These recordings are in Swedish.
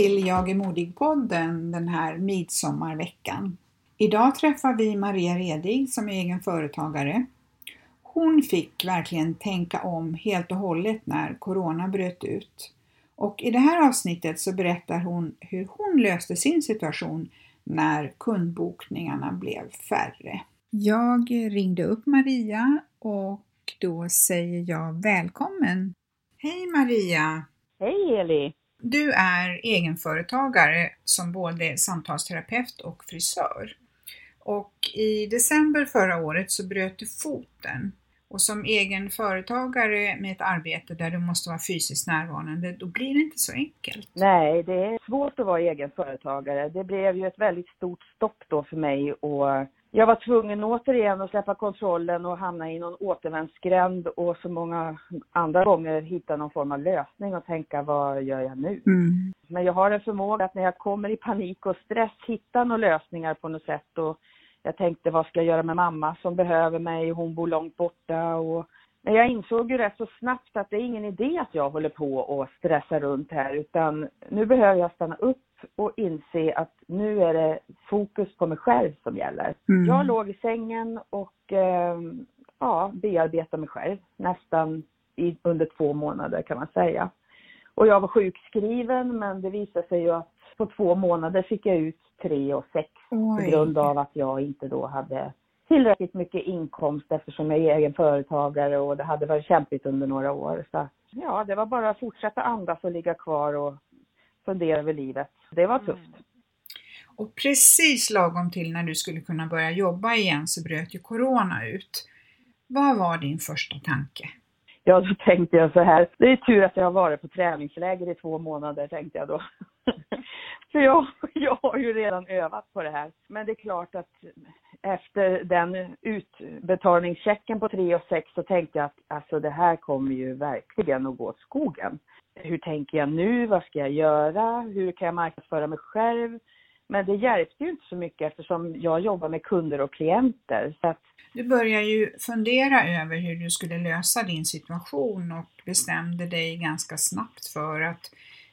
till Jag är modig-podden den här midsommarveckan. Idag träffar vi Maria Redig som är egen företagare. Hon fick verkligen tänka om helt och hållet när Corona bröt ut. Och i det här avsnittet så berättar hon hur hon löste sin situation när kundbokningarna blev färre. Jag ringde upp Maria och då säger jag välkommen! Hej Maria! Hej Eli! Du är egenföretagare som både samtalsterapeut och frisör. Och i december förra året så bröt du foten. Och som egen företagare med ett arbete där du måste vara fysiskt närvarande, då blir det inte så enkelt. Nej, det är svårt att vara egen företagare. Det blev ju ett väldigt stort stopp då för mig och jag var tvungen återigen att släppa kontrollen och hamna i någon återvändsgränd och så många andra gånger hitta någon form av lösning och tänka vad gör jag nu? Mm. Men jag har en förmåga att när jag kommer i panik och stress hitta några lösningar på något sätt och jag tänkte vad ska jag göra med mamma som behöver mig, hon bor långt borta och men jag insåg ju rätt så snabbt att det är ingen idé att jag håller på och stressar runt här utan nu behöver jag stanna upp och inse att nu är det fokus på mig själv som gäller. Mm. Jag låg i sängen och eh, ja, bearbetade mig själv nästan i, under två månader kan man säga. Och jag var sjukskriven men det visade sig ju att på två månader fick jag ut tre och sex på Oj. grund av att jag inte då hade tillräckligt mycket inkomst eftersom jag är egen företagare och det hade varit kämpigt under några år. Så ja, det var bara att fortsätta andas och ligga kvar och fundera över livet. Det var tufft. Och precis lagom till när du skulle kunna börja jobba igen så bröt ju Corona ut. Vad var din första tanke? Ja, då tänkte jag så här. Det är tur att jag har varit på träningsläger i två månader, tänkte jag då. För jag, jag har ju redan övat på det här. Men det är klart att efter den utbetalningschecken på 3 och 6 så tänkte jag att alltså det här kommer ju verkligen att gå åt skogen. Hur tänker jag nu? Vad ska jag göra? Hur kan jag marknadsföra mig själv? Men det hjälpte ju inte så mycket eftersom jag jobbar med kunder och klienter. Så att Du började ju fundera över hur du skulle lösa din situation och bestämde dig ganska snabbt för att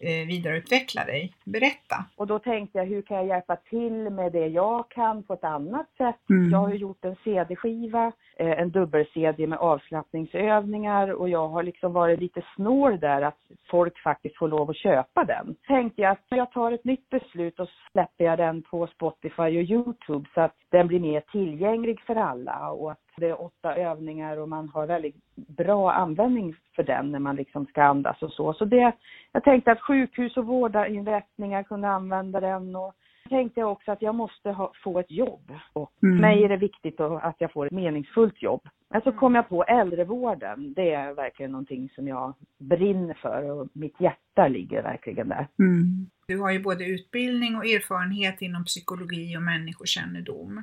vidareutveckla dig. Berätta! Och då tänkte jag, hur kan jag hjälpa till med det jag kan på ett annat sätt? Mm. Jag har ju gjort en CD-skiva, eh, en dubbel-CD med avslappningsövningar och jag har liksom varit lite snår där att folk faktiskt får lov att köpa den. Tänkte jag att jag tar ett nytt beslut och släpper jag den på Spotify och Youtube så att den blir mer tillgänglig för alla och att det är åtta övningar och man har väldigt bra användning för den när man liksom ska andas och så. Så det, jag tänkte att sjukhus och vårdinrättningar kunde använda den och tänkte jag också att jag måste ha, få ett jobb. Och Mm. för mig är det viktigt att, att jag får ett meningsfullt jobb. Men så kom jag på äldrevården. Det är verkligen någonting som jag brinner för och mitt hjärta ligger verkligen där. Mm. Du har ju både utbildning och erfarenhet inom psykologi och människokännedom.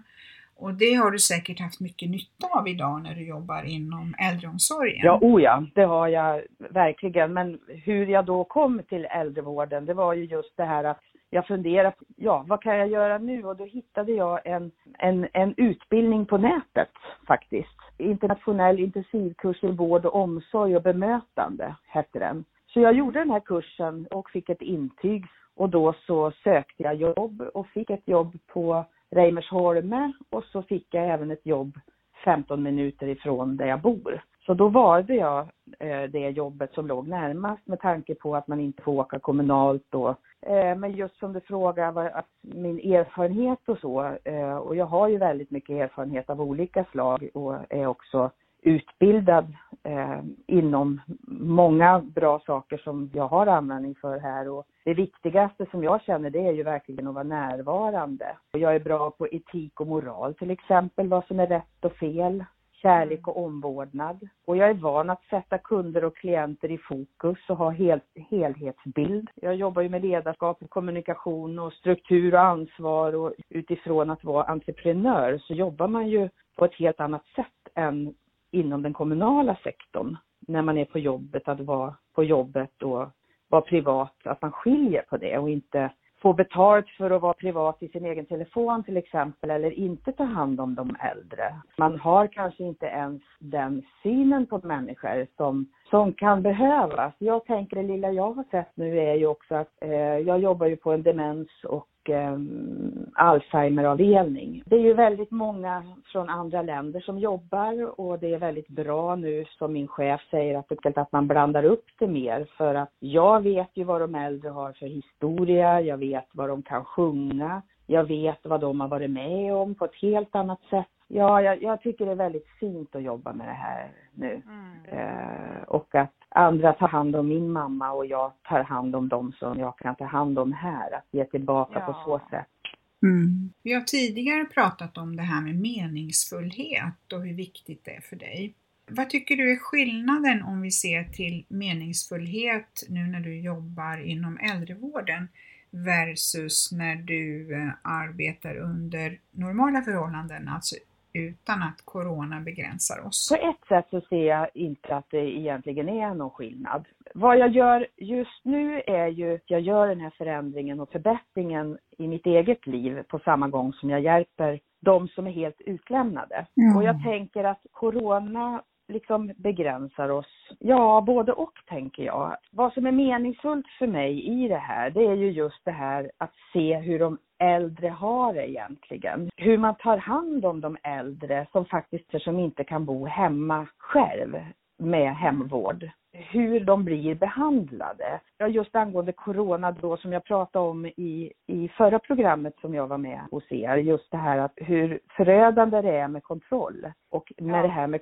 Och det har du säkert haft mycket nytta av idag när du jobbar inom äldreomsorgen. Ja, oh ja, det har jag verkligen. Men hur jag då kom till äldrevården, det var ju just det här att jag funderade, ja vad kan jag göra nu? Och då hittade jag en, en, en utbildning på nätet faktiskt. Internationell intensivkurs i vård och omsorg och bemötande hette den. Så jag gjorde den här kursen och fick ett intyg och då så sökte jag jobb och fick ett jobb på Reimersholme och så fick jag även ett jobb 15 minuter ifrån där jag bor. Så då valde jag eh, det jobbet som låg närmast med tanke på att man inte får åka kommunalt då. Eh, men just som du frågar, att min erfarenhet och så, eh, och jag har ju väldigt mycket erfarenhet av olika slag och är också utbildad inom många bra saker som jag har användning för här och det viktigaste som jag känner det är ju verkligen att vara närvarande. Och jag är bra på etik och moral till exempel, vad som är rätt och fel, kärlek och omvårdnad. Och jag är van att sätta kunder och klienter i fokus och ha hel, helhetsbild. Jag jobbar ju med ledarskap och kommunikation och struktur och ansvar och utifrån att vara entreprenör så jobbar man ju på ett helt annat sätt än inom den kommunala sektorn när man är på jobbet, att vara på jobbet och vara privat, att man skiljer på det och inte få betalt för att vara privat i sin egen telefon till exempel eller inte ta hand om de äldre. Man har kanske inte ens den synen på människor som, som kan behövas. Jag tänker det lilla jag har sett nu är ju också att eh, jag jobbar ju på en demens och eh, Alzheimeravdelning. Det är ju väldigt många från andra länder som jobbar och det är väldigt bra nu som min chef säger att, att man blandar upp det mer för att jag vet ju vad de äldre har för historia, jag vet vad de kan sjunga, jag vet vad de har varit med om på ett helt annat sätt. Ja, jag, jag tycker det är väldigt fint att jobba med det här nu. Mm. Eh, och att andra tar hand om min mamma och jag tar hand om dem som jag kan ta hand om här. Att ge tillbaka ja. på så sätt. Mm. Vi har tidigare pratat om det här med meningsfullhet och hur viktigt det är för dig. Vad tycker du är skillnaden om vi ser till meningsfullhet nu när du jobbar inom äldrevården versus när du eh, arbetar under normala förhållanden, alltså utan att corona begränsar oss? På ett sätt så ser jag inte att det egentligen är någon skillnad. Vad jag gör just nu är ju att jag gör den här förändringen och förbättringen i mitt eget liv på samma gång som jag hjälper de som är helt utlämnade. Mm. Och jag tänker att corona liksom begränsar oss. Ja, både och tänker jag. Vad som är meningsfullt för mig i det här, det är ju just det här att se hur de äldre har det egentligen. Hur man tar hand om de äldre som faktiskt som inte kan bo hemma själv med hemvård hur de blir behandlade. Ja, just angående corona då som jag pratade om i, i förra programmet som jag var med hos er, just det här att hur förödande det är med kontroll. Och med ja. det här med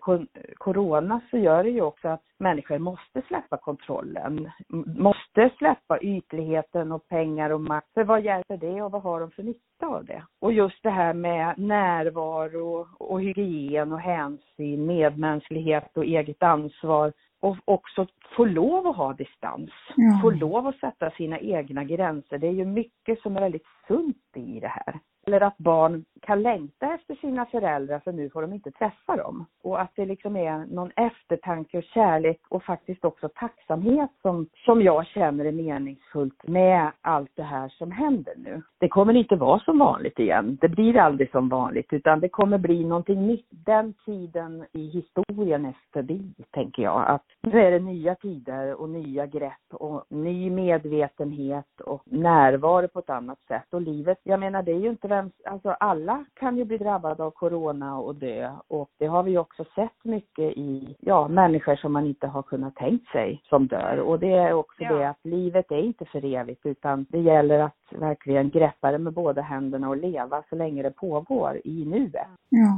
corona så gör det ju också att människor måste släppa kontrollen, måste släppa ytligheten och pengar och makt. För vad hjälper det och vad har de för nytta av det? Och just det här med närvaro och hygien och hänsyn, medmänsklighet och eget ansvar och också få lov att ha distans. Ja. Få lov att sätta sina egna gränser. Det är ju mycket som är väldigt sunt i det här. Eller att barn kan längta efter sina föräldrar för nu får de inte träffa dem. Och att det liksom är någon eftertanke och kärlek och faktiskt också tacksamhet som, som jag känner är meningsfullt med allt det här som händer nu. Det kommer inte vara som vanligt igen. Det blir aldrig som vanligt utan det kommer bli någonting nytt. Den tiden i historien är förbi, tänker jag. Att nu är det nya tider och nya grepp och ny medvetenhet och närvaro på ett annat sätt. Och livet, jag menar det är ju inte vem, alltså alla kan ju bli drabbade av corona och dö och det har vi också sett mycket i, ja, människor som man inte har kunnat tänkt sig som dör och det är också ja. det att livet är inte för evigt utan det gäller att verkligen greppa det med båda händerna och leva så länge det pågår i nuet. Ja.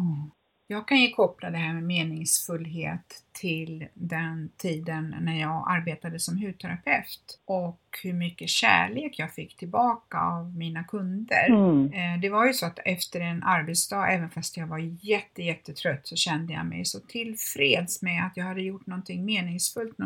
Jag kan ju koppla det här med meningsfullhet till den tiden när jag arbetade som hudterapeut och hur mycket kärlek jag fick tillbaka av mina kunder. Mm. Eh, det var ju så att efter en arbetsdag, även fast jag var jätte, jättetrött, så kände jag mig så tillfreds med att jag hade gjort någonting meningsfullt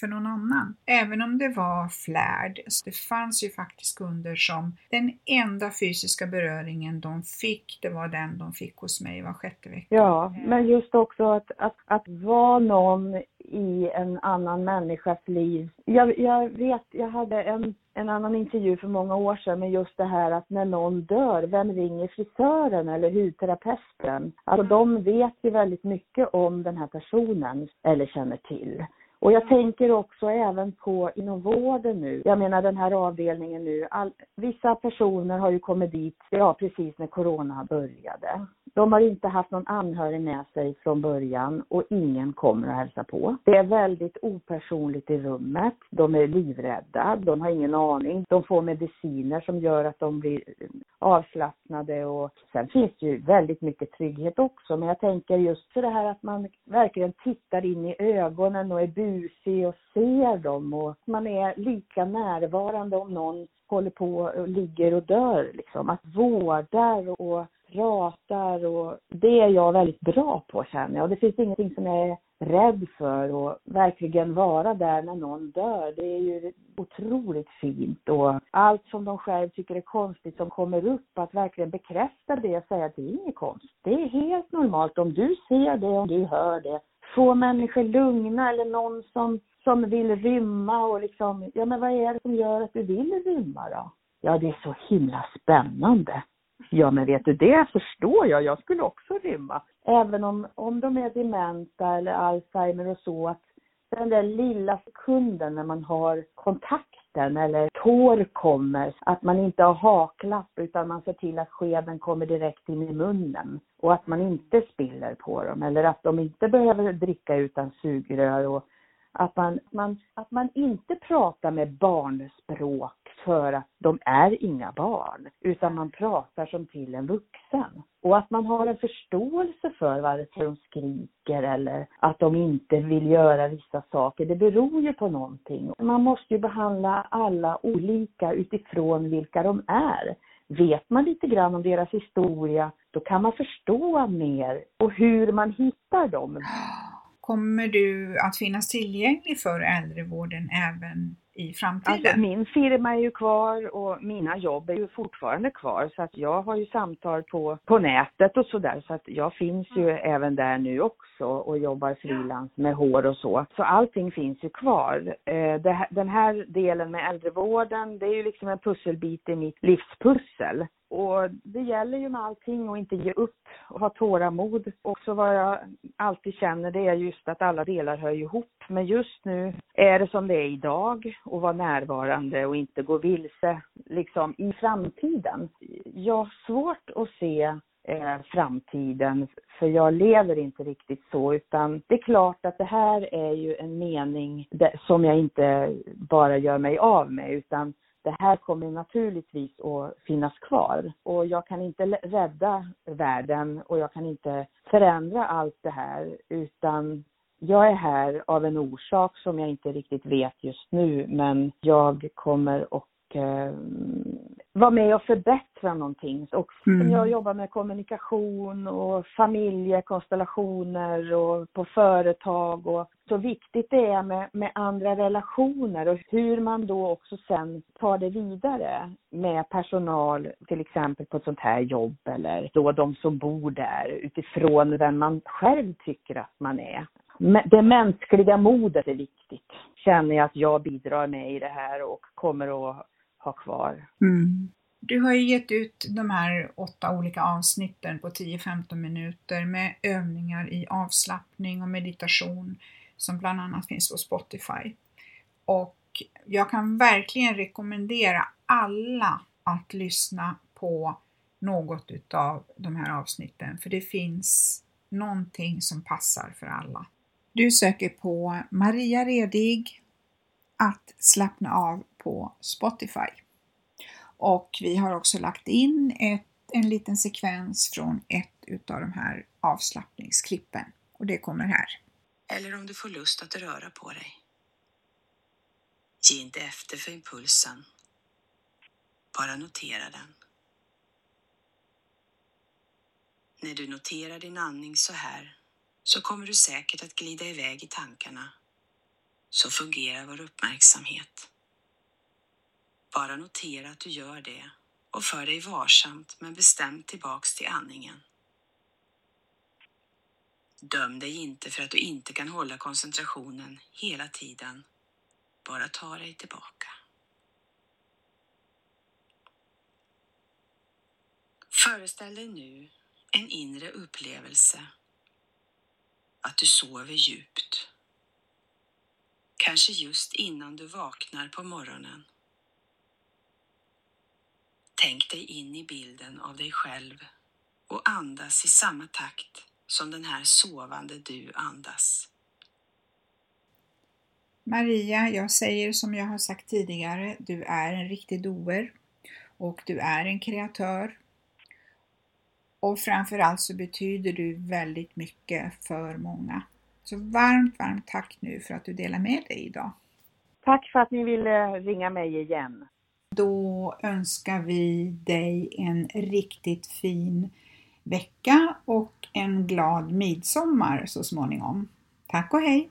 för någon annan. Även om det var flärd. Det fanns ju faktiskt kunder som den enda fysiska beröringen de fick, det var den de fick hos mig var sjätte vecka. Ja, men just också att, att, att vara någon i en annan människas liv. Jag, jag vet, jag hade en, en annan intervju för många år sedan med just det här att när någon dör, vem ringer frisören eller hudterapeuten? Alltså de vet ju väldigt mycket om den här personen eller känner till. Och jag tänker också även på inom vården nu. Jag menar den här avdelningen nu. All, vissa personer har ju kommit dit, ja precis när corona började. De har inte haft någon anhörig med sig från början och ingen kommer att hälsa på. Det är väldigt opersonligt i rummet. De är livrädda, de har ingen aning. De får mediciner som gör att de blir eh, avslappnade och sen finns det ju väldigt mycket trygghet också. Men jag tänker just för det här att man verkligen tittar in i ögonen och är busig och ser dem och man är lika närvarande om någon håller på och ligger och dör liksom. Att vårdar och pratar och det är jag väldigt bra på känner jag. Och det finns ingenting som jag är rädd för och verkligen vara där när någon dör. Det är ju otroligt fint och allt som de själv tycker är konstigt som kommer upp, att verkligen bekräfta det och säga att det är inget konstigt. Det är helt normalt om du ser det, om du hör det. Få människor lugna eller någon som, som vill rymma och liksom, ja men vad är det som gör att du vill rymma då? Ja, det är så himla spännande. Ja, men vet du, det förstår jag. Jag skulle också rymma. Även om, om de är dementa eller Alzheimer och så, att den där lilla sekunden när man har kontakt kontakten eller tår kommer, att man inte har haklapp utan man ser till att skeden kommer direkt in i munnen och att man inte spiller på dem eller att de inte behöver dricka utan sugrör och att man, man, att man inte pratar med barnspråk för att de är inga barn, utan man pratar som till en vuxen. Och att man har en förståelse för varför de skriker eller att de inte vill göra vissa saker. Det beror ju på någonting. Man måste ju behandla alla olika utifrån vilka de är. Vet man lite grann om deras historia, då kan man förstå mer och hur man hittar dem. Kommer du att finnas tillgänglig för äldrevården även i framtiden? Alltså, min firma är ju kvar och mina jobb är ju fortfarande kvar så att jag har ju samtal på, på nätet och sådär så att jag finns ju mm. även där nu också och jobbar frilans med hår och så. Så allting finns ju kvar. Eh, den här delen med äldrevården det är ju liksom en pusselbit i mitt livspussel. Och det gäller ju med allting att inte ge upp och ha tålamod. Också vad jag alltid känner det är just att alla delar hör ihop. Men just nu är det som det är idag och vara närvarande och inte gå vilse liksom i framtiden. Jag har svårt att se eh, framtiden för jag lever inte riktigt så utan det är klart att det här är ju en mening som jag inte bara gör mig av med utan det här kommer naturligtvis att finnas kvar och jag kan inte rädda världen och jag kan inte förändra allt det här utan jag är här av en orsak som jag inte riktigt vet just nu men jag kommer och eh, vara med och förbättra någonting. Och mm. Jag jobbar med kommunikation och familjekonstellationer och på företag och så viktigt det är med, med andra relationer och hur man då också sen tar det vidare med personal, till exempel på ett sånt här jobb eller då de som bor där utifrån vem man själv tycker att man är. Det mänskliga modet är viktigt, känner jag att jag bidrar med i det här och kommer att ha kvar. Mm. Du har ju gett ut de här åtta olika avsnitten på 10-15 minuter med övningar i avslappning och meditation som bland annat finns på Spotify. Och jag kan verkligen rekommendera alla att lyssna på något utav de här avsnitten för det finns någonting som passar för alla. Du söker på Maria Redig att slappna av på Spotify. Och vi har också lagt in ett, en liten sekvens från ett utav de här avslappningsklippen och det kommer här. Eller om du får lust att röra på dig. Ge inte efter för impulsen. Bara notera den. När du noterar din andning så här så kommer du säkert att glida iväg i tankarna. Så fungerar vår uppmärksamhet. Bara notera att du gör det och för dig varsamt men bestämt tillbaks till andningen. Döm dig inte för att du inte kan hålla koncentrationen hela tiden. Bara ta dig tillbaka. Föreställ dig nu en inre upplevelse. Att du sover djupt. Kanske just innan du vaknar på morgonen. Tänk dig in i bilden av dig själv och andas i samma takt som den här sovande du andas. Maria, jag säger som jag har sagt tidigare, du är en riktig doer och du är en kreatör. Och framförallt så betyder du väldigt mycket för många. Så varmt, varmt tack nu för att du delar med dig idag. Tack för att ni ville ringa mig igen. Då önskar vi dig en riktigt fin vecka och en glad midsommar så småningom. Tack och hej!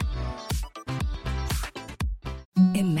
Imagine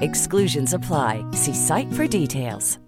Exclusions apply. See site for details.